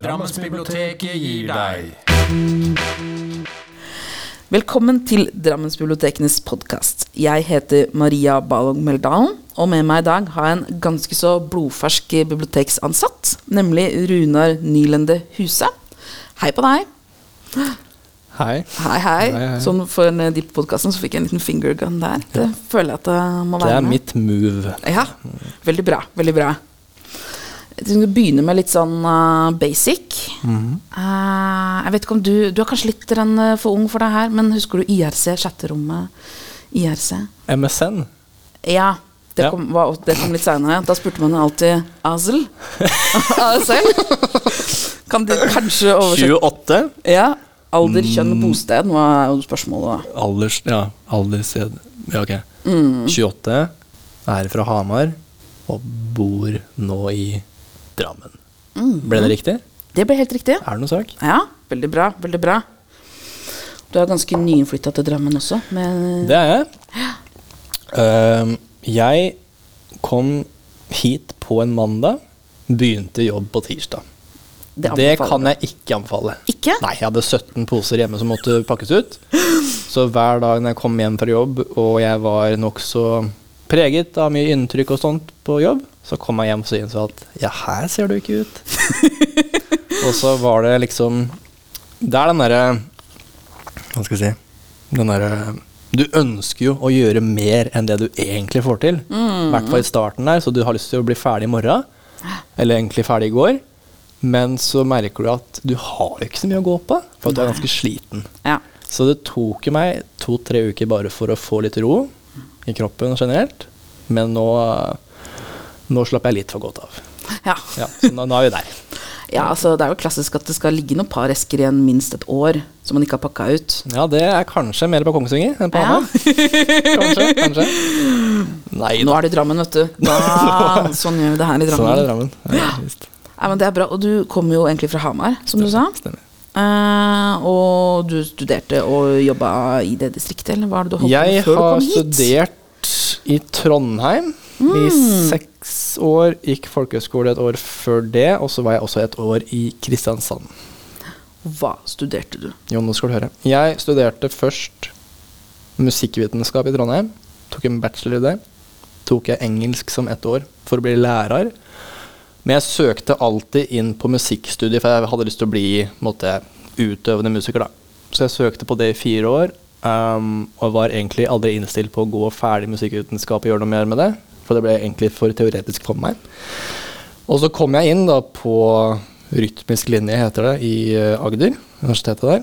Drammensbiblioteket gir deg Velkommen til Drammensbibliotekenes podkast. Jeg heter Maria Balog Meldalen, og med meg i dag har jeg en ganske så blodfersk biblioteksansatt, nemlig Runar Nylende Huse. Hei på deg. Hei. Hei, hei. Hei, hei. Sånn for en de på podkasten så fikk jeg en liten finger gun der. Det føler jeg at det må være Det er med. mitt move. Ja, veldig bra. Veldig bra. Å begynne med litt sånn uh, basic. Mhm. Uh, jeg vet ikke om du Du er kanskje litt uh, for ung for det her, men husker du IRC, chatterommet? IRC? MSN. Ja. Det Ja. kom, var, det kom litt seinere. Da spurte man alltid ASL. ASL. Kan du kanskje oversette 28. Ja. Alder, kjønn, Mm. bosted. Er jo spørsmålet. Alders... Ja, Alders, Ja, ok. Mm. 28. Er fra Hamar og bor nå i Drammen. Mm. Ble det riktig? Det ble helt riktig. Er det noe sak? Ja, veldig bra. Veldig bra. Du er ganske nyinnflytta til Drammen også. Med Det er jeg. Uh, jeg kom hit på en mandag. Begynte jobb på tirsdag. Det det kan jeg ikke anbefale. Ikke? Nei, jeg hadde 17 poser hjemme som måtte pakkes ut. Så hver dag når jeg kom hjem fra jobb, og jeg var nokså preget av mye inntrykk og sånt på jobb, så kom jeg hjem og så innså at ja, her ser du ikke ut. og så var det liksom Det er den derre Hva skal jeg si Den derre Du ønsker jo å gjøre mer enn det du egentlig får til. I hvert fall i starten der, så du har lyst til å bli ferdig i morgen. Eller egentlig ferdig i går. Men så merker du at du har ikke så mye å gå på, for du er ganske sliten. Ja. Så det tok meg to-tre uker bare for å få litt ro i kroppen generelt. Men nå, nå slapp jeg litt for godt av. Ja. Ja, så nå, nå er vi der. ja, altså det er jo klassisk at det skal ligge noen par esker igjen minst et år som man ikke har pakka ut. Ja, det er kanskje mer på Kongsvinger enn på Ja. Kanskje, kanskje. Nei Nå er det Drammen, vet du. Da, sånn gjør vi det her i Sånn er det Drammen. Drammen. Ja, visst. Ja, men det er bra. Og du kommer jo egentlig fra Hamar, som du sa. Stemmer. Uh, og du studerte og jobba i det distriktet, eller hva er det du holdt Jeg på med før du har kom hit? studert i Trondheim i Mm. seks år. Gikk folkehøyskole et år før det, og så var jeg også et år i Kristiansand. Hva studerte du? Jo, nå skal du høre. Jeg studerte først musikkvitenskap i Trondheim. Tok en bachelor i det. Tok jeg engelsk som ett år for å bli lærer. Men jeg søkte alltid inn på musikkstudiet, for jeg hadde lyst til å bli måtte, utøvende musiker. da. Så jeg søkte på det i fire år, um, og var egentlig aldri innstilt på å gå ferdig musikkvitenskap og gjøre noe mer med det. For det ble egentlig for teoretisk for meg. Og så kom jeg inn da på rytmisk linje, heter det, i eh, Agder, universitetet der.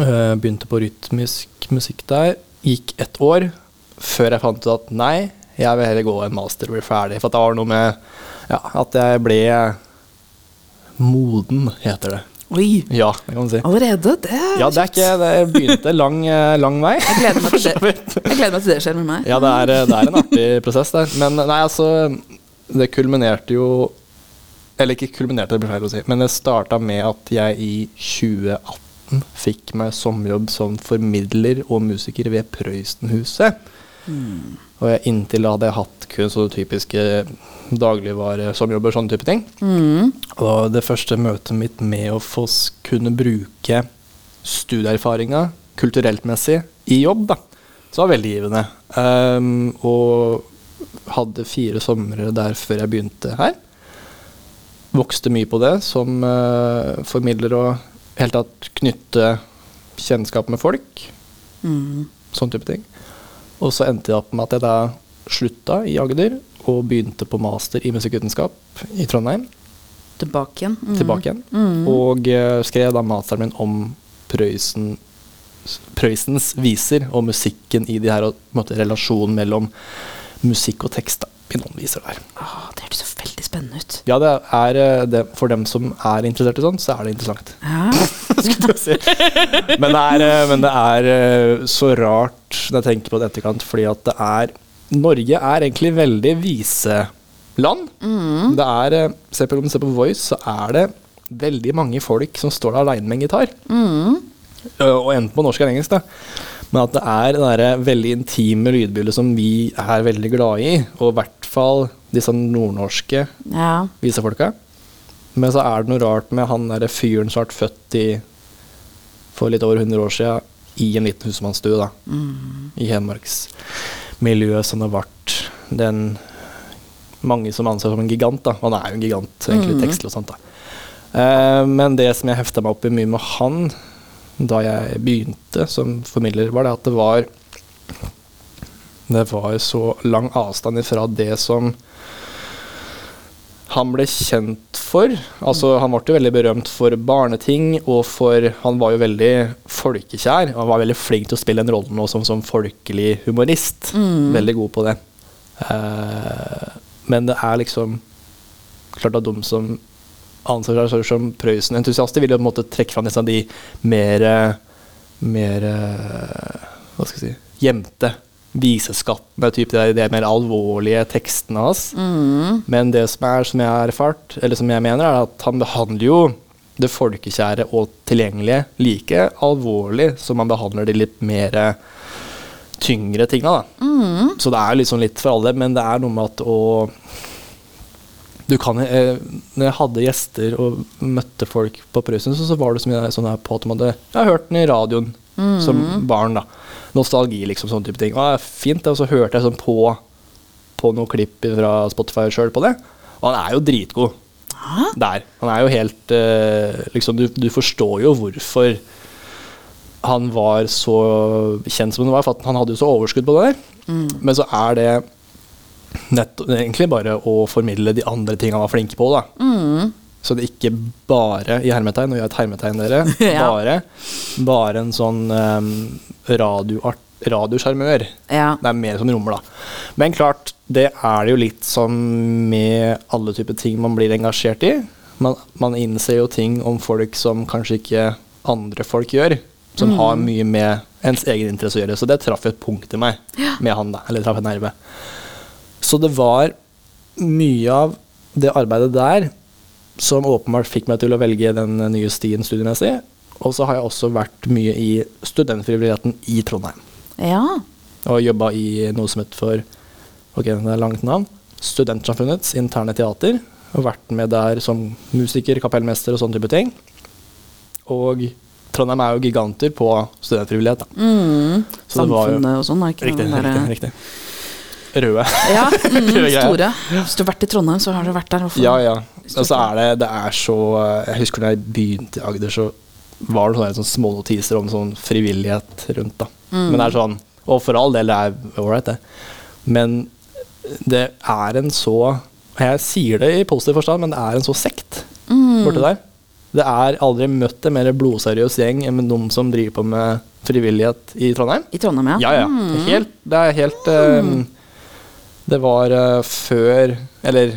Eh, begynte på rytmisk musikk der. Gikk ett år før jeg fant ut at nei, jeg vil heller gå en master og bli ferdig. For det var noe med ja, at jeg ble moden, heter det. Oi, Ja, det kan man si. allerede? Det er Ja, det er ikke Det begynte lang, eh, lang vei. Jeg gleder meg til det. Jeg gleder meg til det skjer med meg. Ja, det er, det er en artig prosess der. Men nei, altså Det kulminerte jo Eller ikke kulminerte, det blir feil å si. Men det starta med at jeg i 2018 fikk meg sommerjobb som formidler og musiker ved Prøysenhuset. Og inntil da hadde jeg hatt kun sånne typiske dagligvaresommerjobber, sånne type ting. Og det første møtet mitt med å få kunne bruke studieerfaringa kulturelt messig i jobb, da, så var veldig givende. Um, og hadde fire somre der før jeg begynte her. Vokste mye på det som uh, formidler og helt tatt knytte kjennskap med folk. Mm. Sånn type ting. Og så endte det opp med at jeg da slutta i Agder og begynte på master i musikkvitenskap i Trondheim. Tilbake igjen. Mm. Tilbake igjen. Mm. Og eh, skrev da masteren min om Prøysen, Prøysens viser og musikken i de her, og måte, relasjonen mellom musikk og tekst. da, i noen viser der. Åh, det hørtes så veldig spennende ut. Ja, det er eh, det, For dem som er interessert i sånt, så er det interessant. Ja. skulle jeg si. Men det er, eh, men det er eh, så rart når jeg tenker på det etterkant, fordi at det er Norge er egentlig veldig viseland. Det er eh, se på, Om du ser på Voice, så er det veldig mange folk som står der aleine med en gitar. Mm. Og enten på norsk eller engelsk, da. Men at det er det derre veldig intime lydbildet som vi er veldig glad i, og i hvert fall disse nordnorske ja. visefolka. Men så er det noe rart med han derre fyren som ble født i for litt over 100 år siden i en liten husmannsstue da, i hedmarksmiljøet som har vært den mange som anser som en gigant. da. Han er jo en gigant, egentlig tekstlig og sånt. da. Eh, men det som jeg hefta meg opp i mye med han da jeg begynte som formidler, var det at det var Det var så lang avstand ifra det som han ble kjent for. Altså, han ble jo veldig berømt for barneting, og for Han var jo veldig folkekjær. Han var veldig flink til å spille en rolle nå som, som folkelig humorist. Veldig god på det. Uh, men det er liksom klart at de som anser seg som Prøysen-entusiaster, vil jo på en måte trekke fram nesten de mer mer eh, Hva skal jeg si gjemte viseskattene, typ de, de mer alvorlige tekstene hans. Men det som er, som jeg har erfart, eller som jeg mener, er at han behandler jo det folkekjære og tilgjengelige like alvorlig som han behandler de litt mer tyngre tinga. Da. Så det er liksom litt for alle, men det er noe med at å du kan, eh, når jeg hadde gjester og møtte folk på Prøysen, så, så var det som jeg, sånn her på at de hadde Jeg har hørt den i radioen som barn, da. Nostalgi, liksom, sånne type ting. Og det er fint, og så hørte jeg sånn på, på noen klipp fra Spotify sjøl på det, og han er jo dritgod der. Han er jo helt eh, Liksom, du, du forstår jo hvorfor han var så kjent som han var, for han hadde jo så overskudd på det der. Men så er det nettopp, egentlig bare å formidle de andre tingene han var flink på. da. Så det er ikke bare i hermetegn, og gjør et hermetegn dere, Ja. bare, bare en sånn um, radiosjarmør. Ja. Det er mer som rommer, da. Men klart, det er det jo litt som med alle typer ting man blir engasjert i. Man, man innser jo ting om folk som kanskje ikke andre folk gjør. Som har mye med ens egen interesse å gjøre. Så det traff et punkt i meg med han, da. Eller traff en nerve. Så det var mye av det arbeidet der som åpenbart fikk meg til å velge den nye stien studiemessig. Og så har jeg også vært mye i studentfrivilligheten i Trondheim. ja. Og jobba i noe som het for Ok, det er langt navn. Studentsamfunnets interne teater. Og vært med der som musiker, kapellmester og sånne type ting. Og Trondheim er jo giganter på studentfrivillighet. da. Mm. Så Samfunnet og sånn, er ikke Riktig. den derre- riktig, riktig. Røde. Ja, mm, Røde store. Hvis du har vært i Trondheim, så har du vært der. Ja, ja. Og så er det Det er så Jeg husker da jeg begynte i Agder, så var det sånne, sånne små notiser om sånn frivillighet rundt. da. Men det er sånn Og for all del, det er ålreit, det. Men det er en så Jeg sier det i positiv forstand, men det er en så sekt borti der. Det er aldri møtt en mer blodseriøs gjeng enn de som driver på med frivillighet i Trondheim. I Trondheim, ja. Ja, ja. Helt, det er helt eh, Det var uh, før Eller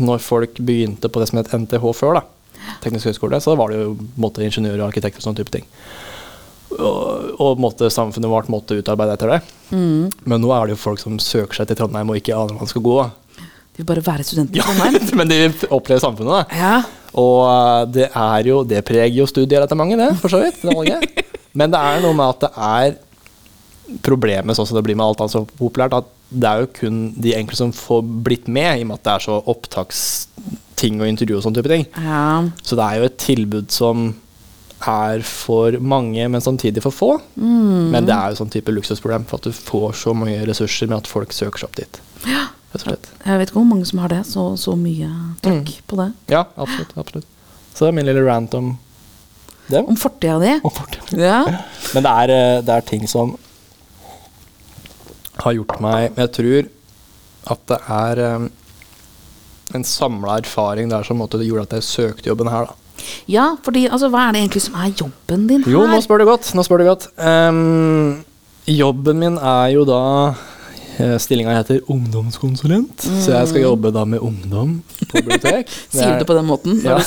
når folk begynte på det som het NTH før, da. Teknisk høgskole, så var det jo måte ingeniører og arkitekter og sånne type ting. Og, og måtte, samfunnet vårt måtte utarbeide etter det. Mm. Men nå er det jo folk som søker seg til Trondheim og ikke aner hvor man skal gå. De vil bare være studenter i Trondheim. Ja, men de opplever samfunnet, da. Ja. Og eh, det er jo Det preger jo studiet etter mange, det, for så vidt. Det. Men det er noe med at det er problemet, sånn som det blir med alt annet så populært, at det er jo kun de enkelte som får blitt med, i og med at det er så opptaksting og intervju og sånne type ting. ja. Så det er jo et tilbud som er for mange, men samtidig for få. Mm. Men det er jo sånn type luksusproblem, for at du får så mye ressurser med at folk søker seg opp dit. Ja. Jeg vet ikke hvor mange som har det. Så, så mye trøkk Mm. på det. Ja, absolutt. absolutt. Så det er min lille rant om det. Om fortida di. Om. Ja. Men det er, eh, det er ting som har gjort meg Jeg tror at det er eh, en samla erfaring der som gjorde at jeg søkte jobben her. da. ja, fordi altså, hva er det egentlig som er jobben din her? Jo, nå spør du godt. Nå spør du godt. Um, jobben min er jo da eh, Stillinga heter ungdomskonsulent, så jeg skal jobbe da med ungdom på bibliotek. Sier du det på den måten? Ja.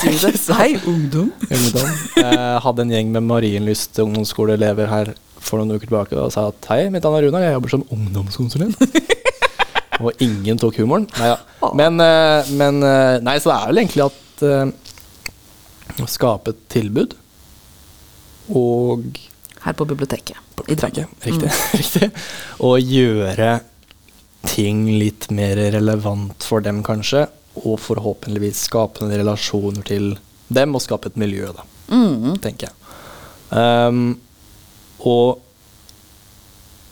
Hei, ungdom. ungdom. Jeg hadde en gjeng med Marienlyst ungdomsskoleelever her for noen uker tilbake og sa at hei, mitt navn er Runar, jeg jobber som ungdomskonsulent. Og ingen tok humoren. Nei, ja. men, eh, men eh, Nei, så det er vel egentlig at uh, å skape et tilbud og Her på biblioteket. I Drammen. Riktig. riktig. Og gjøre ting litt mer relevant for dem, kanskje. og forhåpentligvis skape noen relasjoner til dem, og skape et miljø, da, Mm. tenker jeg. Um, og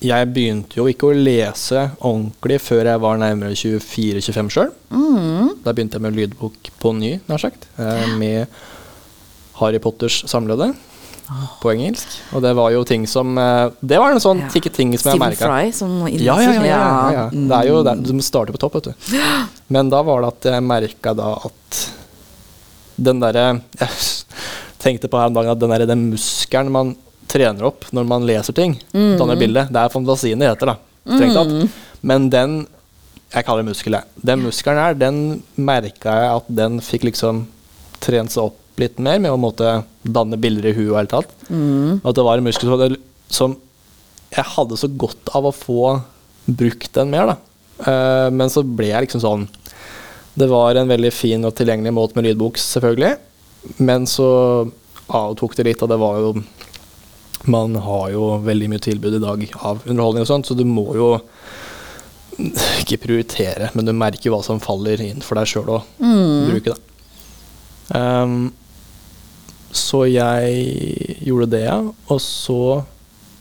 jeg begynte jo ikke å lese ordentlig før jeg var nærmere 24-25 sjøl. Mm. Da begynte jeg med lydbok på ny, nær sagt, eh, med Harry Potters samlede på engelsk. Og det var jo ting som eh, Det var en sånn Ja. ting som jeg Stephen merka. Fry som. Ja, ja, ja. ja, ja. Mm. Det er jo der, Du starter på topp, vet du. Men da var det at jeg merka da at den derre Jeg tenkte på her om dagen at den derre den muskelen man trener opp når man leser ting, Mm. danner bilde, det er fantasien det heter, da. Strengt tatt. Men den Jeg kaller det muskel. Den muskelen her, den merka jeg at den fikk liksom trent seg opp litt mer med å måtte danne bilder i huet og helt tatt. Mm. At det var en muskel som, som jeg hadde så godt av å få brukt den mer, da. Uh, men så ble jeg liksom sånn Det var en veldig fin og tilgjengelig måte med lydbok, selvfølgelig. Men så avtok det litt, og det var jo Man har jo veldig mye tilbud i dag av underholdning og sånt, så du må jo ikke prioritere, men du merker hva som faller inn for deg sjøl å bruke det. Um, så jeg gjorde det, ja. Og så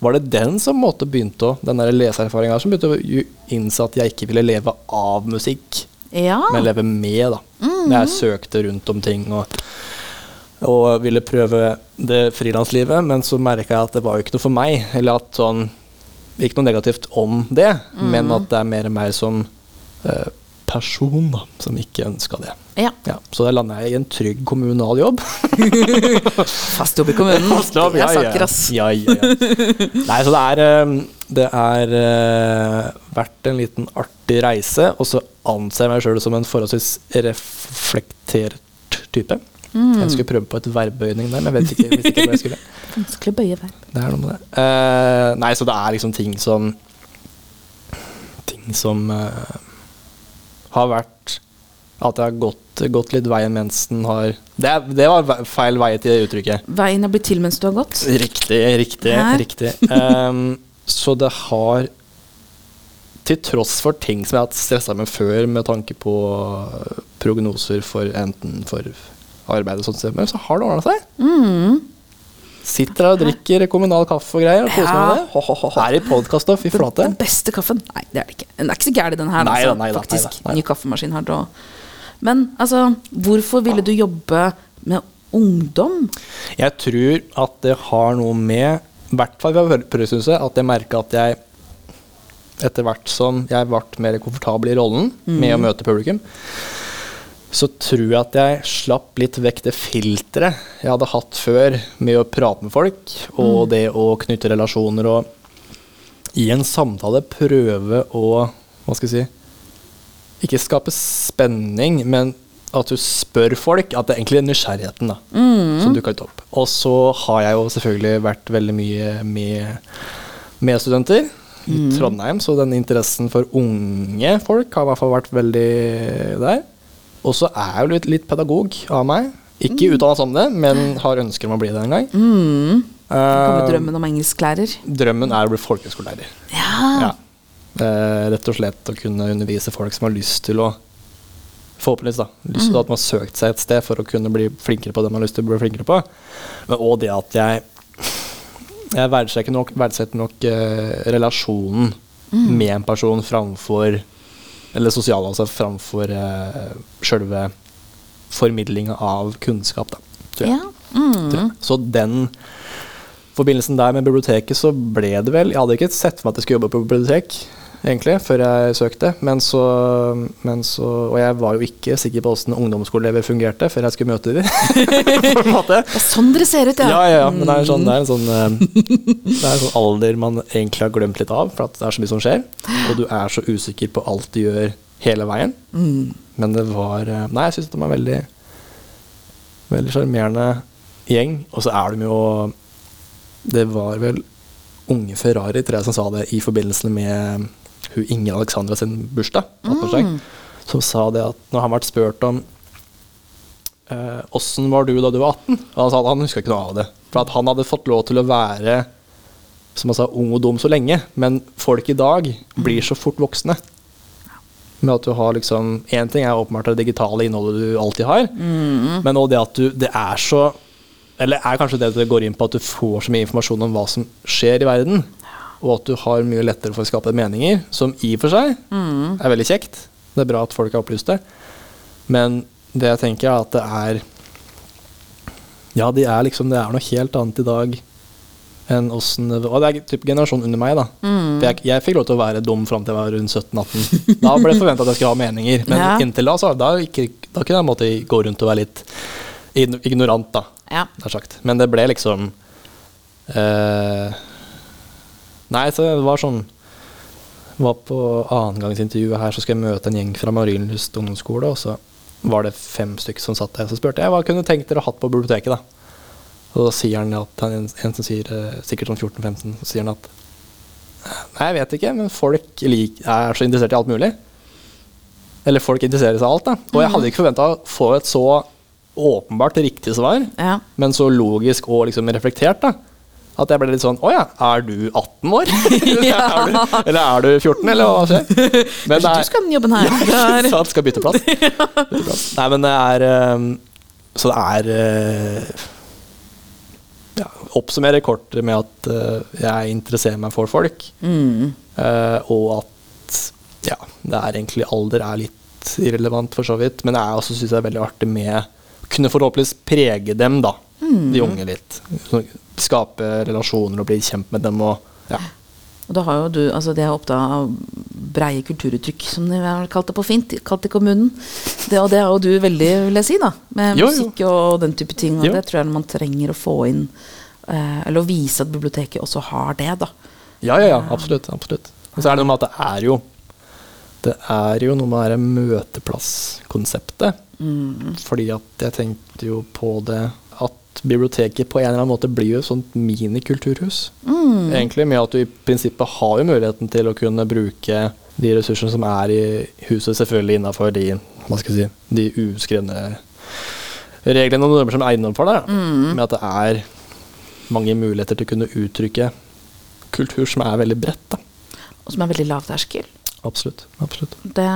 var det den som måtte begynte å Den der leseerfaringa som begynte å innse at jeg ikke ville leve av musikk, Ja. men leve med, da. Når jeg søkte rundt om ting og, og ville prøve det frilanslivet, men så merka jeg at det var jo ikke noe for meg. Eller at sånn Ikke noe negativt om det, men at det er mer mer som eh, person da, som ikke ønska det. ja. Ja, så da landa jeg i en trygg kommunal jobb. Fast jobb i kommunen. Fast jobb, ja, ja. Ja, ja, ja. Nei, så det er eh, Det er eh, vært en liten artig reise, og så anser jeg meg sjøl som en forholdsvis reflektert type. Mm. Jeg skulle prøve på et verbøyning der, men jeg vet ikke, ikke hva jeg skulle. Vanskelig å bøye verb. Det er noe med det. Uh, nei, så det er liksom ting som Ting som uh, har vært At jeg har gått, gått litt veien mens den har det, det var feil vei til det uttrykket. Veien er blitt til mens du har gått. Riktig, riktig. Her. riktig. Um, så det har Til tross for ting som jeg har hatt stressa med før, med tanke på øh, prognoser for enten for arbeid og sånt, men så har det ordna seg. Mm. Sitter her og drikker kommunal kaffe og greier og koser ja. med ho, ho, ho, det. ho. Er i podkast da. fy flate. Den beste kaffen? Nei, det er det ikke. Den er ikke så gæren, den her. Nei altså, nei faktisk. nei nei da. Ny kaffemaskin her. Da. Men altså, hvorfor ville du jobbe med ungdom? Jeg tror at det har noe med, i hvert fall ved Prøveshuset, at jeg merka at jeg etter hvert som jeg ble mer komfortabel i rollen med å møte publikum, så tror jeg at jeg slapp litt vekk det filteret jeg hadde hatt før med å prate med folk, og det å knytte relasjoner og i en samtale prøve å Hva skal jeg si Ikke skape spenning, men at du spør folk. At det er egentlig er nysgjerrigheten da, som dukker litt opp. Og så har jeg jo selvfølgelig vært veldig mye med medstudenter i Trondheim, så den interessen for unge folk har i hvert fall vært veldig der. Og så er jeg jo litt, litt pedagog av meg. Ikke utdanna som det, men har ønsker om å bli det en gang. Mm. Gamle Eh, drømmen om engelsklærer. drømmen er å bli folkehøyskolelærer. Ja. Ja. Eh, rett og slett å kunne undervise folk som har lyst til å Forhåpentligvis, da. Lyst til at man har søkt seg et sted for å kunne bli flinkere på det man har lyst til å bli flinkere på. Men òg det at jeg Jeg verdsetter nok, verdsetter nok eh, relasjonen med en person framfor Eller sosiale, altså, framfor uh, sjølve formidlinga av kunnskap, da. Tror jeg. ja. Mm. Så den forbindelsen der med biblioteket, så ble det vel Jeg hadde ikke sett for meg at jeg skulle jobbe på bibliotek, egentlig, før jeg søkte. Men så, men så Og jeg var jo ikke sikker på åssen ungdomsskoleelever fungerte før jeg skulle møte dem. på en måte. Det er sånn dere ser ut, ja. Ja, ja, ja, men det er, sånn, det, er en sånn, eh, det er en sånn alder man egentlig har glemt litt av, for at det er så mye som skjer. Og du er så usikker på alt du gjør hele veien. Mm. Men det var eh, Nei, jeg syns de var veldig Veldig sjarmerende gjeng. Og så er de jo Det var vel Unge Ferrari, tror jeg, som sa det i forbindelse med hun Inger Alexandra sin bursdag. 18-årsdag, Som sa det at når han ble spurt om eh, var du da du var 18? Og han sa at han huska ikke noe av det. For han hadde fått lov til å være som han sa, ung og dum så lenge. Men folk i dag blir så fort voksne. Med at du har liksom Én ting er åpenbart det digitale innholdet du alltid har, men også det at du Det er så Eller er kanskje det at det går inn på at du får så mye informasjon om hva som skjer i verden, og at du har mye lettere for å skape meninger, som i og for seg er veldig kjekt. Det er bra at folk er opplyste. Men det jeg tenker, er at det er Ja, de er liksom, det er noe helt annet i dag enn åssen det. Og det er typ generasjonen under meg, da. For Jeg, jeg fikk lov til å være dum fram til jeg var rundt 17-18. Da ble det forventa at jeg skulle ha meninger. Men Ja. inntil da, så da, ikke, da kunne jeg måtte gå rundt og være litt ignorant, da. Ja. sagt. Men det ble liksom eh, Nei, så det var sånn Var på annengangsintervjuet her, så skal jeg møte en gjeng fra Marienlyst ungdomsskole, og så var det fem stykker som satt der. Så spurte jeg hva kunne du tenkt dere hatt på biblioteket, da. Og da sier han at han, en, en som sier eh, sikkert sånn 14-15, så sier han at Nei, jeg vet ikke, men folk lik, er så interessert i alt mulig. Eller folk interesserer seg i alt, da. Og jeg hadde ikke forventa å få et så åpenbart riktig svar Ja. men så logisk og liksom reflektert, da. At jeg ble litt sånn Å ja, er du 18 år? eller, er du, eller er du 14, eller hva skjer? Men Kanskje du skal den jobben her. Ja, er- ikke sant, skal bytte plass. bytte plass. Nei, men det er ehm, Så det er eh, ja, Oppsummere kort med at eh, jeg interesserer meg for folk, Mm. eh, og at ja, det er egentlig alder er litt irrelevant for så vidt, men jeg også syns det er veldig artig med kunne forhåpentligvis prege dem, da, de unge litt. Skape relasjoner og bli kjent med dem og ja. Og da har jo du, altså Det er opptatt av breie kulturuttrykk, som de har kalt det på fint, kalt i kommunen. Det, og det er jo du veldig, vil jeg si, da. Med jo. musikk og den type ting. Og Jo. det tror jeg man trenger å få inn. Eh, eller å vise at biblioteket også har det, da. Ja, ja, ja, absolutt. absolutt. Og så er det noe med at det er jo Det er jo noe med det møteplasskonseptet. Mm. Fordi at jeg tenkte jo på det at biblioteket på en eller annen måte blir jo et sånt minikulturhus. Egentlig med at du i prinsippet har jo muligheten til å kunne bruke de ressursene som er i huset, selvfølgelig innafor de, si, de uskrevne reglene og normer som er innenfor der. Mm. Med at det er mange muligheter til å kunne uttrykke kultur som er veldig bredt. da. Og som er veldig lavterskel. Absolutt. absolutt. Det,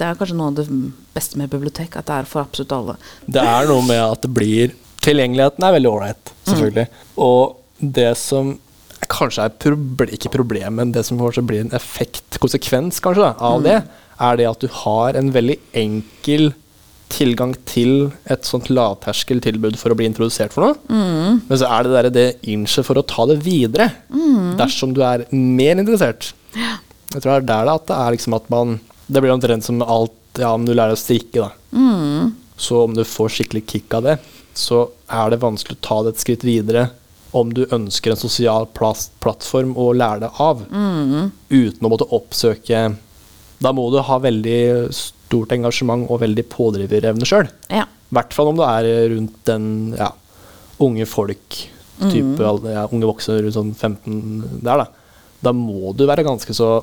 det er kanskje noe av det beste med bibliotek, at det er for absolutt alle. Det er noe med at det blir Tilgjengeligheten er veldig ålreit, selvfølgelig. Og det som kanskje er proble ikke problem, men det som kanskje blir en effekt, konsekvens kanskje, da, av det, er det at du har en veldig enkel tilgang til et sånt lavterskeltilbud for å bli introdusert for noe. Men så er det der, det innsjet for å ta det videre, dersom du er mer interessert. Jeg tror det er der det, at det er liksom at man Det blir omtrent som alt Ja, om du lærer å strikke, da. Så om du får skikkelig kick av det, så er det vanskelig å ta det et skritt videre om du ønsker en sosial plattform å lære det av, uten å måtte oppsøke Da må du ha veldig stort engasjement og veldig pådriverevne sjøl. Ja. I hvert fall om du er rundt den ja, unge folk, type mm. ja, unge voksne rundt sånn 15 der, da. Da må du være ganske så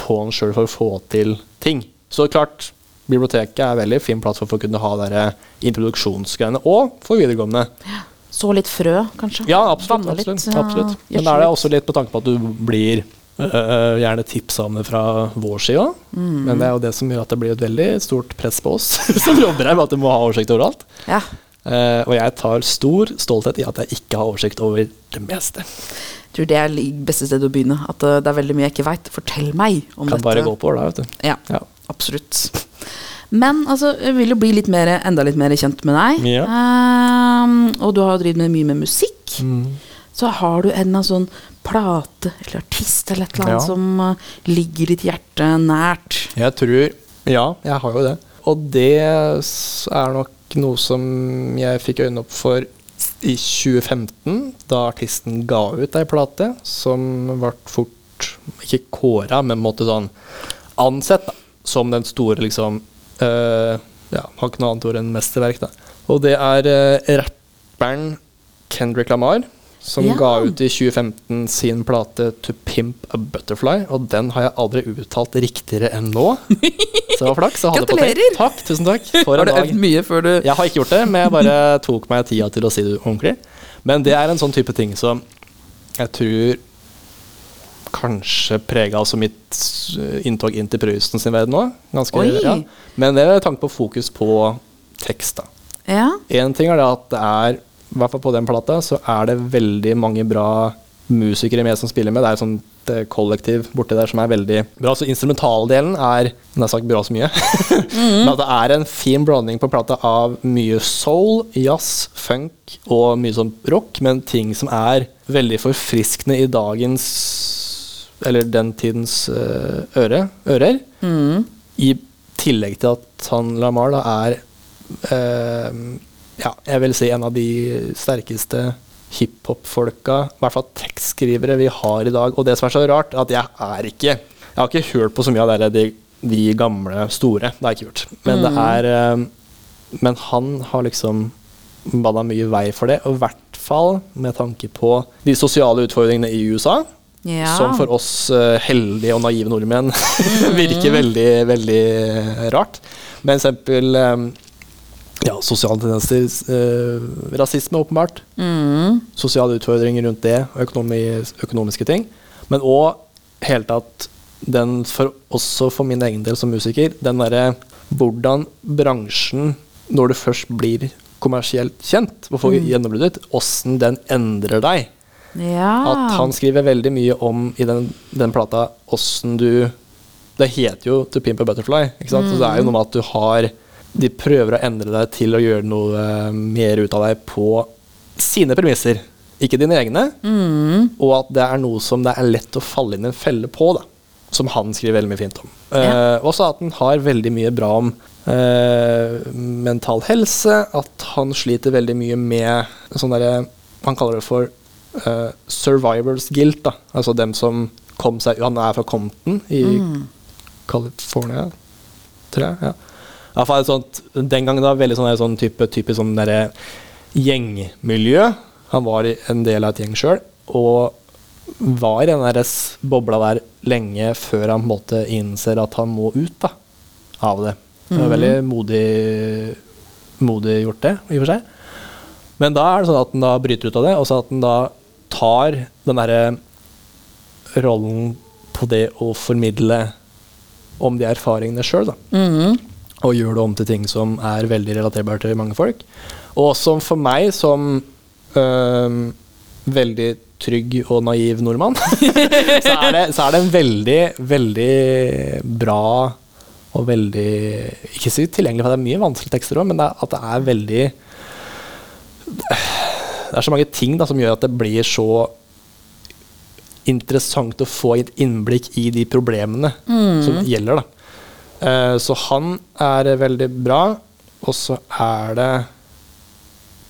på'n sjøl for å få til ting. Så klart, biblioteket er veldig fin plattform for å kunne ha der introduksjonsgreiene, og for videregående. Så litt frø, kanskje. Ja, absolutt. Absolutt, ja, absolutt. Men er det også litt på tanke på at du blir øh, gjerne tipsa om det fra vår side. Mm. Men det er jo det som gjør at det blir et veldig stort press på oss som jobber her, med at du må ha oversikt overalt. Ja. Uh, og jeg tar stor stolthet i at jeg ikke har oversikt over det meste. Jeg tror det er det beste stedet å begynne. At uh, det er veldig mye jeg ikke veit. Fortell meg om Kan dette. bare gå på da, vet du. Ja, Ja. absolutt. Men altså, jeg vil jo bli litt mer, enda litt mer kjent med deg. Ja. Um, og du har jo drevet med mye med musikk. Mm. Så har du en eller annen sånn plate eller artist eller et eller annet Ja. som uh, ligger ditt hjerte nært. Jeg tror Ja, jeg har jo det. Og det er nok noe som jeg fikk øynene opp for i 2015, da artisten ga ut ei plate som ble fort ikke kåra, men måtte sånn ansett da, som den store liksom uh, Ja, har ikke noe annet ord enn mesterverk, da. Og det er uh, rapperen Kendrick Lamar. Som Ja. ga ut i 2015 sin plate 'To Pimp a Butterfly', og den har jeg aldri uttalt riktigere enn nå. Så det var flaks. Gratulerer! Takk, tusen takk. For Har du øvd mye før du Jeg har ikke gjort det, men jeg bare tok meg tida til å si det ordentlig. Men det er en sånn type ting som jeg tror kanskje prega altså mitt eh, inntog inn til Prøysen sin verden òg. Ja. Men det er tanke på fokus på tekst, da. Ja. Én ting er det at det er, i hvert fall på den plata, så er det veldig mange bra musikere med som spiller med. Det er et sånt eh, kollektiv borti der som er veldig bra. Så instrumentaldelen er nær sagt bra så mye. Men at det er en fin blanding på plata av mye soul, jazz, funk og mye sånn rock, men ting som er veldig forfriskende i dagens eller den tidens eh, øre, ører. I tillegg til at han Lamar da er eh, ja, jeg vil si en av de sterkeste hiphop-folka, i hvert fall tekstskrivere, vi har i dag. Og det som er så rart, at jeg er ikke Jeg har ikke hørt på så mye av det, de, de gamle store. Det har jeg ikke gjort. Men det er eh, Men han har liksom bada mye vei for det, og i hvert fall med tanke på de sosiale utfordringene i USA. Ja. Som for oss eh, heldige og naive nordmenn virker veldig, veldig rart. Med eksempel eh, ja, sosiale tendenser, eh, rasisme åpenbart. Mm. Sosiale utfordringer rundt det, økonomi, økonomiske ting. Men òg hele tatt den, for, også for min egen del som musiker, den derre hvordan bransjen, når du først blir kommersielt kjent, og får gjennombruddet, åssen den endrer deg. Ja. At han skriver veldig mye om i den, den plata åssen du Det heter jo 'To Pimp a Butterfly'. Ikke sant? Så det er jo noe med at du har De prøver å endre deg til å gjøre noe eh, mer ut av deg på sine premisser, ikke dine egne. Og at det er noe som det er lett å falle inn i en felle på, da. Som han skriver veldig mye fint om. Eh, også at han har veldig mye bra om eh, mental helse. At han sliter veldig mye med sånn derre Han kaller det for eh, survivors guilt. da Altså dem som kom seg Han er fra Compton i California, tror jeg. ja Iallfall sånt, Den gangen da veldig sånn, sånn type, typisk sånn derre gjengmiljø. Han var en del av et gjeng sjøl, og var i den der lenge før han på en måte innser at han må ut da, av det. Det var veldig modig, modig gjort, det, i og for seg. Men da er det sånn at han da bryter ut av det, og så at han da tar den derre rollen på det å formidle om de erfaringene sjøl, da. Mhm. Og gjør det om til ting som er veldig relaterbare til mange folk. Og som for meg, som øh, veldig trygg og naiv nordmann, så, er det, så er det en veldig, veldig bra og veldig Ikke si tilgjengelig, for det er mye vanskelige tekster òg, men det er, at det er veldig Det er så mange ting da, som gjør at det blir så interessant å få et innblikk i de problemene som gjelder. da. Eh, så han er veldig bra, og så er det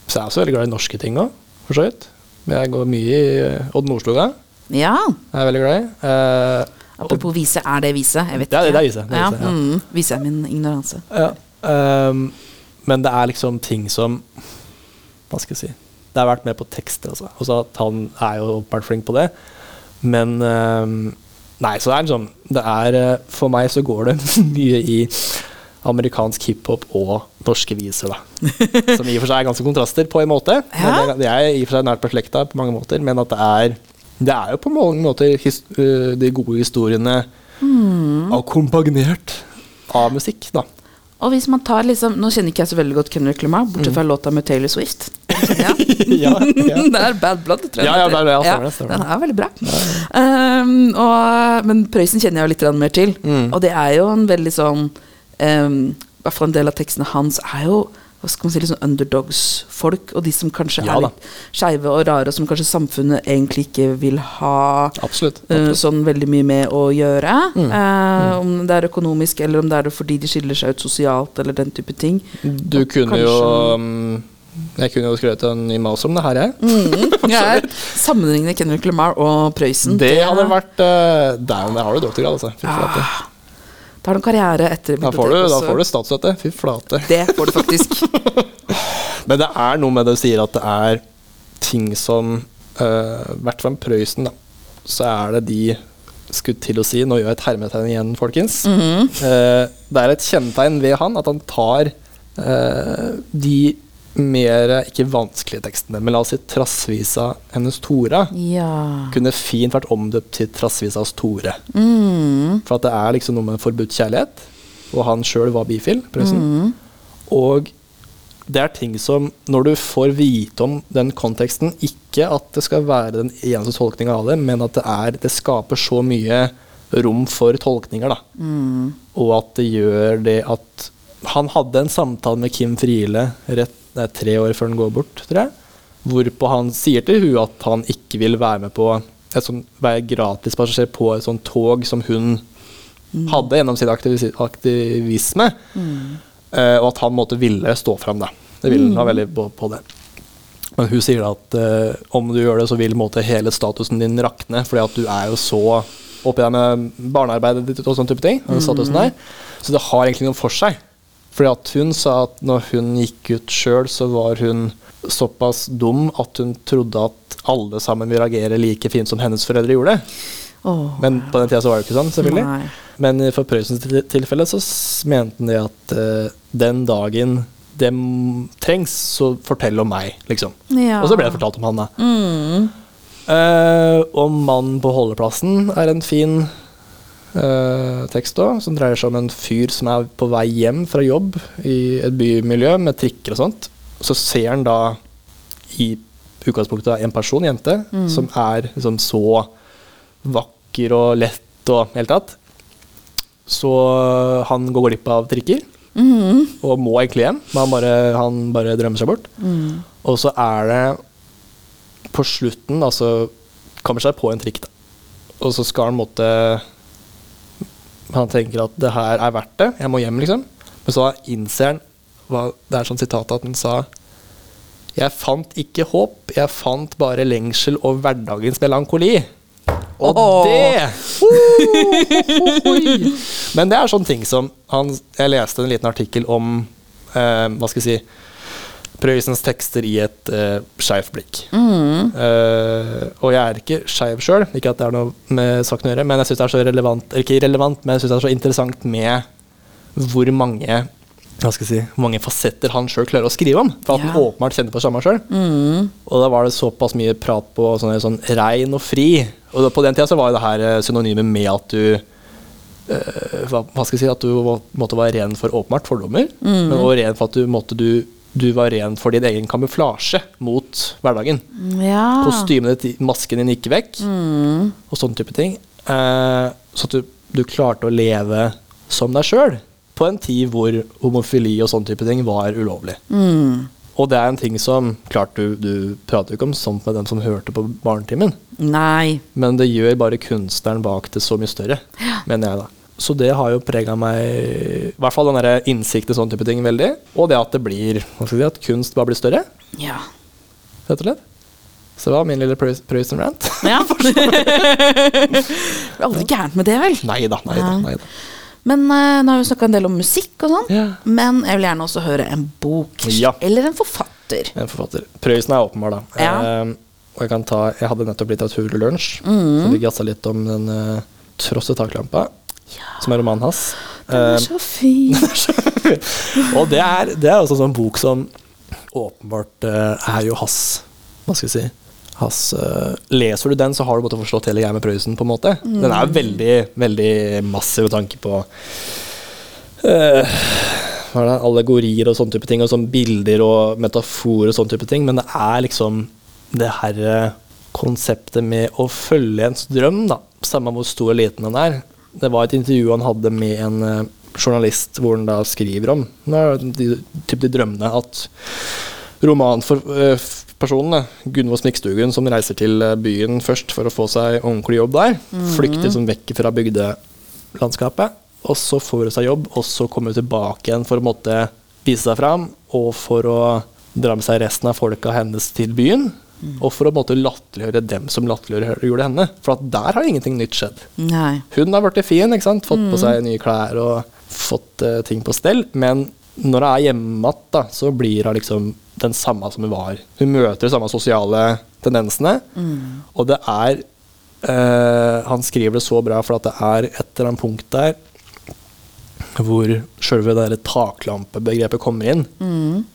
Så er jeg også veldig glad i norske ting òg, for så vidt. Men jeg går mye i eh, Odd Nordstoga. ja. Er veldig glad i. Eh, Apropos vise, er det vise? Jeg vet Ja, det- det er vise, det er ja, vise, ja. Mm, vise er min ignoranse. ja, um, men det er liksom ting som Hva skal jeg si Det har vært med på tekster, altså. Også at han er jo åpenbart flink på det. Men ehm, Nei, så det er sånn Det er eh, For meg så går det mye i amerikansk hiphop og norske viser, da. Som i og for seg er ganske kontraster, på en måte. Ja. Men det, det er i og for seg nært beslekta på mange måter, men at det er Det er jo på mange måter his, øh, de gode historiene akkompagnert av musikk, da. Og hvis man tar liksom Nå kjenner ikke jeg så veldig godt Kendrick Lamar, bortsett fra låta med Taylor Swift. Ja. ja, ja. det er Bad Blood, tror jeg. Ja, ja, den heter. det, ja, det, Den er veldig bra. Um, og, men Prøysen kjenner jeg jo litt mer til. Mm. Og det er jo en veldig sånn um, I hvert fall en del av tekstene hans er jo hva skal man si, sånn underdogs-folk, og de som kanskje Ja er litt skeive og rare, og som kanskje samfunnet egentlig ikke vil ha Absolutt. absolutt. Uh, sånn veldig mye med å gjøre. Mm. Eh, om det er økonomisk, eller om det er det fordi de skiller seg ut sosialt, eller den type ting. Du og kunne jo um, Jeg kunne jo skrevet en ny mouse om det her, jeg. Mm, jeg sammenlignende Kendrick Lamar og Prøysen. Det hadde vært uh, Der der har du doktorgrad, altså. Ah, Da har du karriere etter Da får du, da får du statsstøtte. Fy flate. Det får du faktisk. Men det er noe med det du sier at det er ting som uh, hvert fall Prøysen, da. Så er det de skulle til å si Nå gjør jeg et hermetegn igjen, folkens. Mm -hmm. uh, det er et kjennetegn ved han at han tar uh, de mer Ikke vanskelige tekstene, men la oss si Trassvisa hennes Tora Ja. kunne fint vært omdøpt til Trassvisas Tore. Mm. For at det er liksom noe med forbudt kjærlighet, og han sjøl var bifil. Mm. Og det er ting som, når du får vite om den konteksten, ikke at det skal være den eneste tolkninga av det, men at det, er, det skaper så mye rom for tolkninger, da. Mm. Og at det gjør det at Han hadde en samtale med Kim Friele rett, nei, tre år før han går bort, tror jeg. Hvorpå han sier til hun at han ikke vil være med på et sånt, være gratispassasjer på et sånt tog som hun hadde gjennom sin aktivis aktivisme. Uh, og at han måtte ville stå fram, da. Det ville han ha veldig på, på det. Men hun sier at uh, om du gjør det, så vil måte, hele statusen din rakne, fordi at du er jo så oppi der med barnearbeidet ditt og sånne type ting. der. Så det har egentlig noe for seg. Fordi at hun sa at når hun gikk ut sjøl, så var hun såpass dum at hun trodde at alle sammen vil reagere like fint som hennes foreldre gjorde. Oh, Men på den tida så var det ikke sånn, selvfølgelig. Nei. Men for Prøysens tilfelle så mente han det at uh, den dagen det trengs, så fortell om meg, liksom. Ja. Og så ble det fortalt om han, da. Mm. Uh, og 'Mannen på holdeplassen' er en fin eh, tekst òg, som dreier seg om en fyr som er på vei hjem fra jobb i et bymiljø med trikker og sånt. Så ser han da i utgangspunktet en person, jente, som er liksom så vakker og lett og helt hele tatt. Så han går glipp av trikker Mm. og må egentlig hjem, men han bare, han bare drømmer seg bort. Mm. Og så er det på slutten, altså Kommer seg på en trikk, da. Og så skal han måtte Han tenker at det her er verdt det, jeg må hjem, liksom. Men så innser han hva, Det er sånn sitat at han sa Jeg fant ikke håp, jeg fant bare lengsel og hverdagens melankoli. Og oh. det Men det er sånne ting som han, Jeg leste en liten artikkel om eh, Hva skal jeg si Prøysens tekster i et uh, skeivt blikk. Mm. Uh, og jeg er ikke skeiv sjøl, ikke at det er noe med saken å gjøre, men jeg syns det er så relevant ikke relevant, men jeg synes det er så interessant med hvor mange hva skal jeg si, hvor mange fasetter han sjøl klarer å skrive om. For at han åpenbart kjenner på det samme sjøl. Mm. Og da var det såpass mye prat på sånn, sånn rein og fri. Og da, på den tida så var jo det her eh, synonymet med at du uh, hva, skal jeg si, at du måtte være ren for åpenbart fordommer, men også ren for at du måtte du, du var ren for din egen kamuflasje mot hverdagen. Ja. Kostymet ditt, masken din gikk vekk, Mm. og sånne type ting. Eh, så at du, du klarte å leve som deg sjøl på en tid hvor homofili og sånne type ting var ulovlig. Mm. Og det er en ting som Klart du, du prater jo ikke om sånt med dem som hørte på Barnetimen, men det gjør bare kunstneren bak det så mye større, mener jeg da. Så det har jo prega meg, i hvert fall den der innsikt i sånne type ting, veldig. Og det at det blir, si, at kunst bare blir større, Ja. rett og slett. Så det var min lille Prøysen rant. ja. det er aldri gærent med det, vel? Nei da, nei da. Nei da. Men uh, nå har vi snakka en del om musikk og sånn. Ja. Men jeg vil gjerne også høre en bok. Ja. Eller en forfatter. En forfatter. Prøysen er åpenbar, da. Ja. Uh, og jeg kan ta Jeg hadde nettopp litteraturlunsj, Mm. så vi gassa litt om den uh, Tross i taklampa, som er romanen hans. Den er Eh, så fin. og det er, det er også en sånn bok som åpenbart eh, er jo hans Hva skal jeg si hans, uh, Leser du den, så har du måttet forstått hele greia med Prøysen. på en måte Den er veldig veldig massiv med tanke på uh, er allegorier og sånne type ting, og sånn bilder og metaforer og sånne type ting, men det er liksom det herre konseptet med å følge ens drøm, da, samme hvor stor og liten den er. Det var et intervju han hadde med en eh, journalist hvor han da skriver om de, typ de drømmene at romanpersonene, Gunvor Smikkstugen, som reiser til eh, byen først for å få seg ordentlig jobb der, flykter som vekk fra bygdelandskapet, og så får hun seg jobb, og så kommer hun tilbake igjen for å måtte vise seg fram, og for å dra med seg resten av folka hennes til byen, og for å måtte latterliggjøre dem som latterliggjorde henne. For at der har ingenting nytt skjedd. Nei. Hun har blitt fin, ikke sant? fått på seg nye klær og fått uh, ting på stell. Men når hun er hjemme igjen, så blir hun liksom den samme som hun var. Hun møter de samme sosiale tendensene. Og det er uh, Han skriver det så bra, for at det er et eller annet punkt der hvor der taklampebegrepet kommer inn.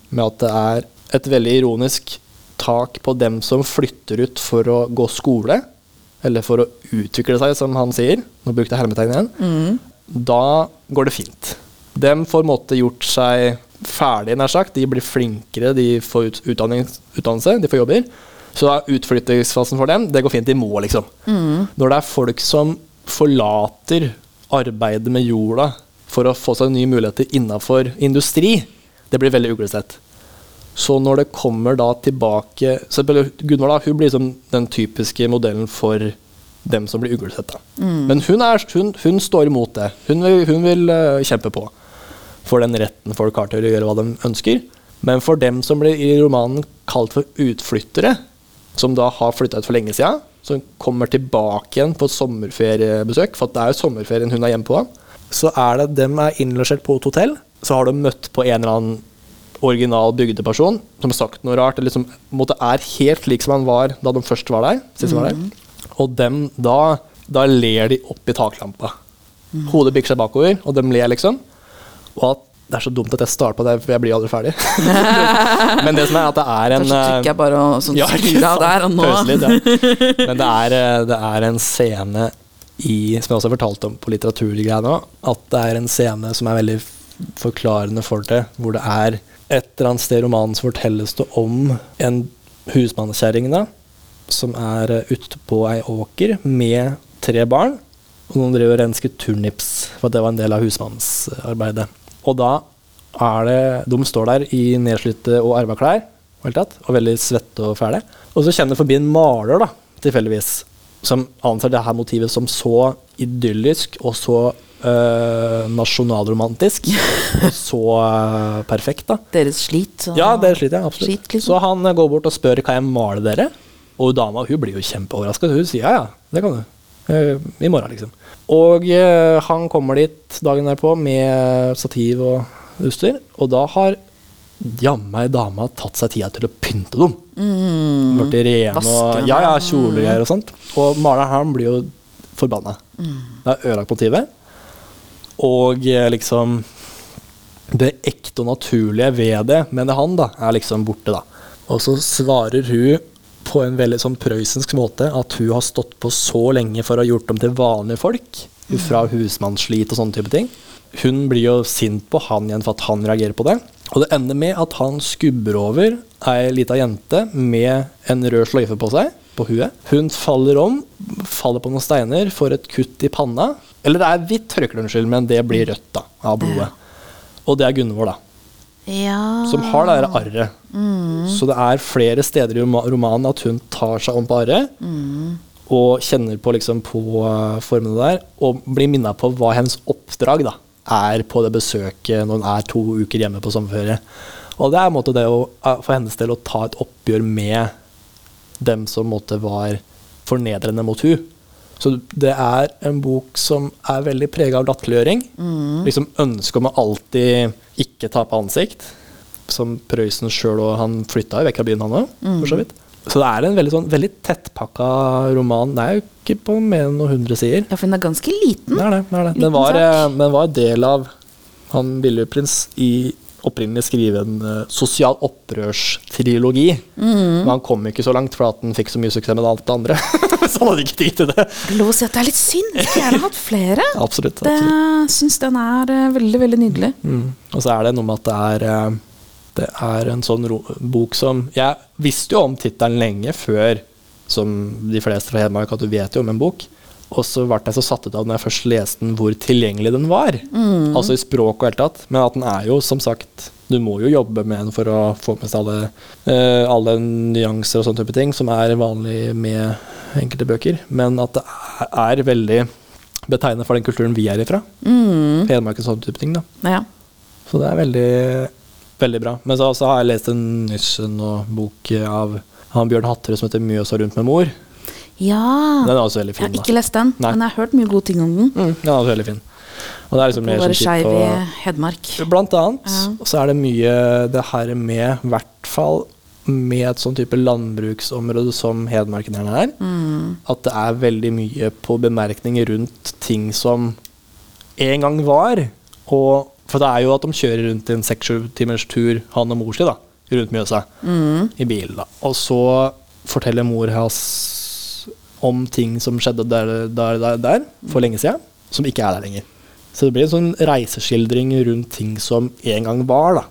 Med at det er et veldig ironisk tak på dem som flytter ut for å gå skole, eller for å utvikle seg, som han sier. Nå brukte jeg hermetegn igjen. Da går det fint. Dem får måte gjort seg ferdig, nær sagt. De blir flinkere, de får utdannelse, de får jobber. Så er utflyttingsfasen for dem, det går fint. De må, liksom. Når det er folk som forlater arbeidet med jorda for å få seg nye muligheter innafor industri, det blir veldig uglesett. Så når det kommer da tilbake så Gunvor da, hun blir som den typiske modellen for dem som blir uglesett. Mm. Men hun, er, hun, hun står imot det. Hun vil, hun vil eh, kjempe på for den retten folk har til å gjøre hva de ønsker. Men for dem som blir i romanen kalt for utflyttere, som da har flytta ut for lenge sida, som kommer tilbake igjen på et sommerferiebesøk, for det er jo sommerferien hun er hjemme på, så er det dem er innlosjert på et hotell. Så har de møtt på en eller annen original bygdeperson som har sagt noe rart, eller som måtte måte er helt lik som han var da de først var der. Sist var der. Og dem, da, da ler de opp i taklampa. Hodet bikker seg bakover, og dem ler, liksom. Og at det er så dumt at jeg starter på det, for jeg blir aldri ferdig. Men det som er at det er en Kanskje trykker jeg bare og sånn ja, der, og nå litt, ja. Men det er, eh, det er en scene i, som jeg også har fortalt om på litteraturgreiene òg, at det er en scene som er veldig forklarende for det, hvor det er et eller annet sted i romanen så fortelles det om en husmannskjerring som er ute på ei åker med tre barn. Og noen driver og rensker turnips, for det var en del av husmannsarbeidet. Og da er det De står der i nedslitte og arva klær, og veldig svette og fæle. Og så kjenner forbi en maler, da, tilfeldigvis, som anser det her motivet som så idyllisk og så øh, nasjonalromantisk. så uh, perfekt, da. Deres slit. Ja, deres sliter ja, absolutt. Slit, liksom. Så han eh, går bort og spør kan jeg male dere. Og dama hun blir jo kjempeoverraska. Hun sier ja, ja, det kan du. Eh, I morgen, liksom. Og eh, han kommer dit dagen derpå med stativ og utstyr, og da har jammen dama tatt seg tida til å pynte dem. Mm. Blitt rene og. Ja, ja, kjolegreier og sånt. Og maleren han blir jo forbanna. Mm. Det er ødelagt motivet. Og eh, liksom Det ekte og naturlige ved det, mener han, da, er liksom borte, da. Og så svarer hun på en veldig sånn prøysensk måte at hun har stått på så lenge for å ha gjort dem til vanlige folk. Fra husmannsslit og sånne type ting. Hun blir jo sint på han igjen for at han reagerer på det. Og det ender med at han skubber over ei lita jente med en rød sløyfe på seg, på huet. Hun faller om, faller på noen steiner, får et kutt i panna. Eller det er hvitt tørkle, unnskyld, men det blir rødt da, av blodet. Og det er Gunvor, da Ja. som har det der arret. Så det er flere steder i romanen at hun tar seg om på arret, og kjenner på, liksom, på uh, formene der, og blir minna på hva hennes oppdrag da, er på det besøket når hun er to uker hjemme på sommerferie. Og det er en måte det å, uh, for hennes del å ta et oppgjør med dem som måtte var fornedrende mot hun. Så det er en bok som er veldig prega av latterliggjøring. Liksom ønsket om å alltid ikke tape ansikt. Som Prøysen sjøl og han flytta jo vekk fra byen, han òg, for så vidt. Så det er en veldig, sånn, veldig tettpakka roman. Det er jo ikke på mer enn noen hundre sider. ja, for den er ganske liten. Det er det. det, er det. Den, var, eh, den var del av han Billigprins i opprinnelig skrive en uh, sosial opprørstrilogi. Mm. Men han kom ikke så langt, for at han fikk så mye suksess med alt det andre. så han hadde ikke tid til det. Lov å si at det er litt synd. Jeg skulle gjerne hatt flere. Absolutt. Det absolutt. syns den er uh, veldig, veldig nydelig. Mm. Og så er det noe med at det er uh, Det er en sånn bok som Jeg visste jo om tittelen lenge før, som de fleste fra Hedmark, at du vet jo om en bok. Og så ble jeg så satt ut av når jeg først leste den, hvor tilgjengelig den var. Altså i språk og helt tatt. Men at den er jo, som sagt Du må jo jobbe med den for å få med seg alle, uh, alle nyanser og sånne type ting som er vanlig med enkelte bøker. Men at det er, er veldig betegnende for den kulturen vi er ifra. Mm. Hedmark og sånne type ting. da Ja. så det er veldig, veldig bra. Men så, så har jeg lest en nyss nå bok av han Bjørn Hattere som heter 'Mjøsa rundt med mor'. Ja. Den er også veldig fin. Jeg har ikke lest den, Nei. men jeg har hørt mye gode ting om den. Mm, den er også veldig fin. Og det er liksom mer skeiv på Hedmark. Blant annet. Ja. Og så er det mye det her med, i hvert fall med et sånn type landbruksområde som Hedmarken her er, Mm. at det er veldig mye på bemerkninger rundt ting som en gang var. Og, for det er jo at de kjører rundt i en seks-sju timers tur, han og mor si, da, rundt Mjøsa i bil. da. Og så forteller mor hans om ting som skjedde der, der, der, der for lenge siden, som ikke er der lenger. Så det blir en sånn reiseskildring rundt ting som en gang var. da.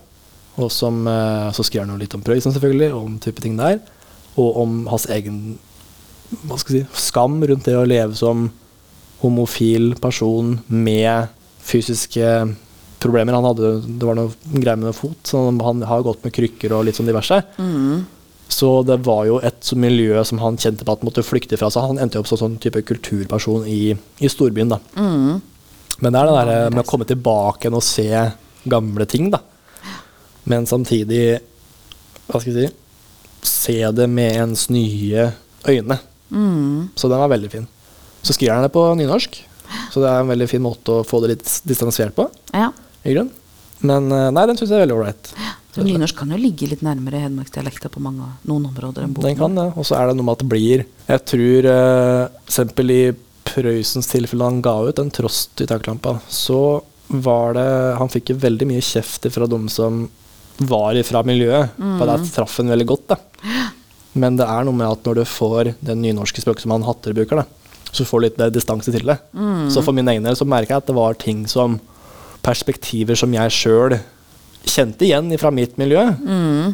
Og som, eh, Så skriver han jo litt om Prøysen, selvfølgelig, og om type ting der. Og om hans egen hva skal jeg si, skam rundt det å leve som homofil person med fysiske problemer. Han hadde, det var noe greier med fot, så han har gått med krykker og litt sånn diverse. Så det var jo et miljø som han kjente på at måtte flykte fra seg. Han endte jo opp som sånn type kulturperson i, i storbyen, da. Men det er det der med å komme tilbake igjen og se gamle ting, da. Men samtidig, hva skal jeg si, se det med ens nye øyne. Så den var veldig fin. Så skriver han det på nynorsk, så det er en veldig fin måte å få det litt distansert på. Ja. i grunn. Men eh, nei, den syns jeg er veldig ålreit. Så nynorsk kan jo ligge litt nærmere hedmarksdialekta på mange, noen områder enn Den kan det. Og så er det noe med at det blir Jeg tror eh, eksempel i Prøysens tilfelle han ga ut en trost i taklampa, så var det Han fikk jo veldig mye kjeft fra de som var ifra miljøet. For det traff en veldig godt, da. Men det er noe med at når du får den nynorske språket som han Hatter bruker, da, så får du litt eh, distanse til det. Så for min egen del så merka jeg at det var ting som Perspektiver som jeg sjøl kjente igjen fra mitt miljø,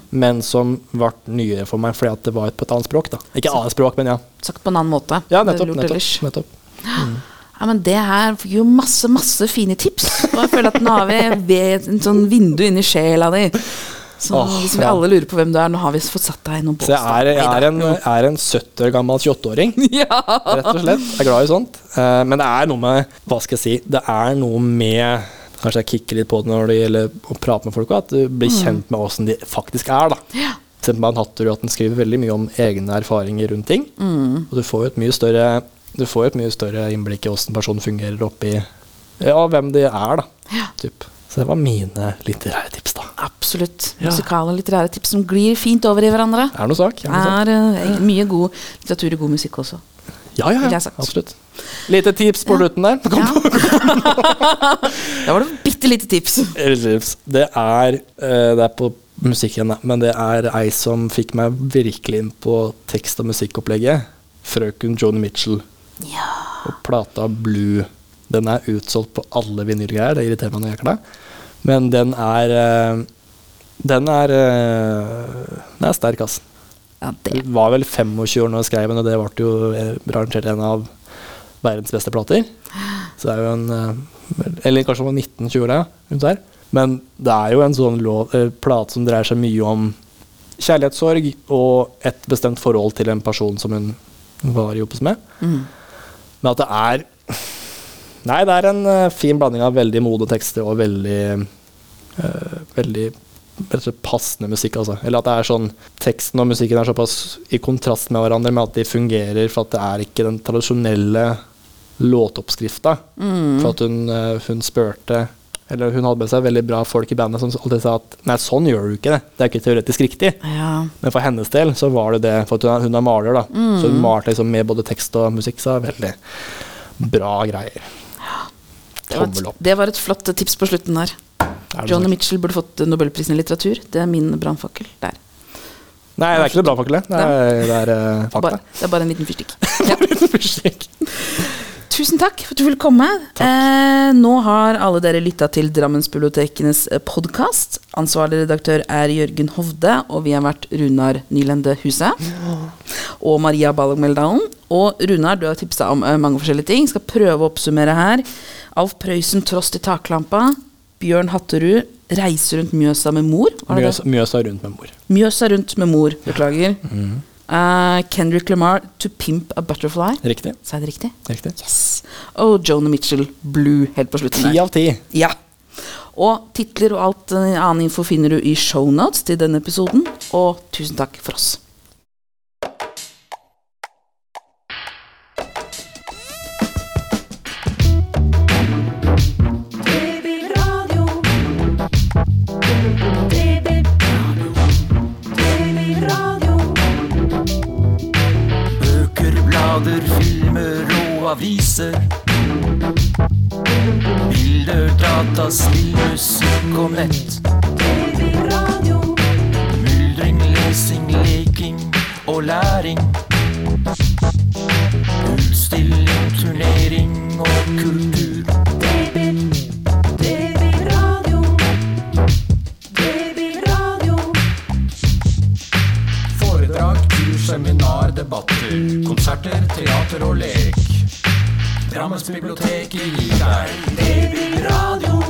men som ble nye for meg fordi at det var på et annet språk. da. Ikke annet språk, men ja. Sagt på en annen måte. Ja, er nettopp. nettopp, Mm. Ja, men Det her gir jo masse masse fine tips. Og jeg føler at nå har vi et sånn vindu inni i sjela di. Så oh, vi ja. alle lurer på hvem du er, nå har vi fått satt deg i noen bås. Jeg er, jeg er, en, er en 70 år gammel 28-åring, Ja. rett og slett. Jeg er glad i sånt. Eh, men det er noe med Hva skal jeg si? Det er noe med Kanskje jeg kikker litt på det når det gjelder å prate med folk, at du blir kjent med åssen de faktisk er. da. Ja. med han at den skriver veldig mye om egne erfaringer rundt ting. Og du får jo et mye større du får et mye større innblikk i åssen personen fungerer oppi ja, hvem de er, da. Typ. Så det var mine litterære tips, da. Absolutt. Ja. Musikale litterære tips som glir fint over i hverandre. Er noe sak? Er noe sak? er uh, mye god litteratur og god musikk også. Ja, ja, ja. Absolutt. Lite tips på slutten der. Ja. da var det bitte lite tips. Tips. Det er eh, Det er på musikken, men det er ei som fikk meg virkelig inn på tekst- og musikkopplegget. Frøken Joni Mitchell. Ja. Og plata Blue. Den er utsolgt på alle vinylgreier. Det irriterer meg når jeg gjør det. Men den er eh, Den er eh, Den er sterk, ass. ja, det Jeg var vel 25 år når jeg skrev den, og det ble jo eh, rangert en av verdens beste plater. Så det er jo en eh, Eller kanskje han var 19-20 år. Rundt der. Men det er jo en sånn lov, eh, plate som dreier seg mye om kjærlighetssorg og et bestemt forhold til en person som hun var i oppes med. mm. Men at det er Nei, det er en eh, fin blanding av veldig modne tekster og veldig eh, Veldig passende musikk, altså. Eller at det er sånn teksten og musikken er såpass i kontrast med hverandre, med at de fungerer for at det er ikke den tradisjonelle låtoppskrifta. For at hun, eh, hun spurte Eller hun hadde med seg veldig bra folk i bandet som alltid sa at nei, sånn gjør du ikke det. Det er ikke teoretisk riktig. ja. Men for hennes del så var det det, for hun hun er maler, da. Så hun malte liksom med både tekst og musikk, så veldig bra greier. Det var, et, det var et flott tips på slutten der. John og? Mitchell burde fått Nobelprisen i litteratur. Det er min brannfakkel der. Nei, det er ikke noe brannfakkel, fakkel, det. Det er, det er uh, fakta. Bare, det er bare en liten fyrstikk. Musikk. Tusen takk for at du ville komme. Eh, nå har alle dere lytta til Drammensbibliotekenes podkast. Ansvarlig redaktør er Jørgen Hovde, og vi har vært Runar Nylende Huset. Og Maria Ballag Meldalen. Og Runar, du har tipsa om eh, mange forskjellige ting. Skal prøve å oppsummere her. Alf Prøysen Tross til taklampa. Bjørn Hatterud reiser rundt Mjøsa med mor. Var det det? Mjøs, Mjøsa rundt med mor. Mjøsa rundt med mor. Beklager. Eh, Kendrick Lamar, 'To Pimp a Butterfly'. Riktig. Sa jeg det riktig? Riktig. Yes. Og Jonah Mitchell, 'Blue', helt på slutten. Ti av ti. Ja. Og titler og alt eh, annen info finner du i shownotes til denne episoden. Og tusen takk for oss. Aviser. Bilder, data, spill, musikk og nett. leking og læring. Utstilling, turnering og kultur. Seminar, debatter. Konserter, teater og lek. Drammens bibliotek i Vikar. Det blir radio.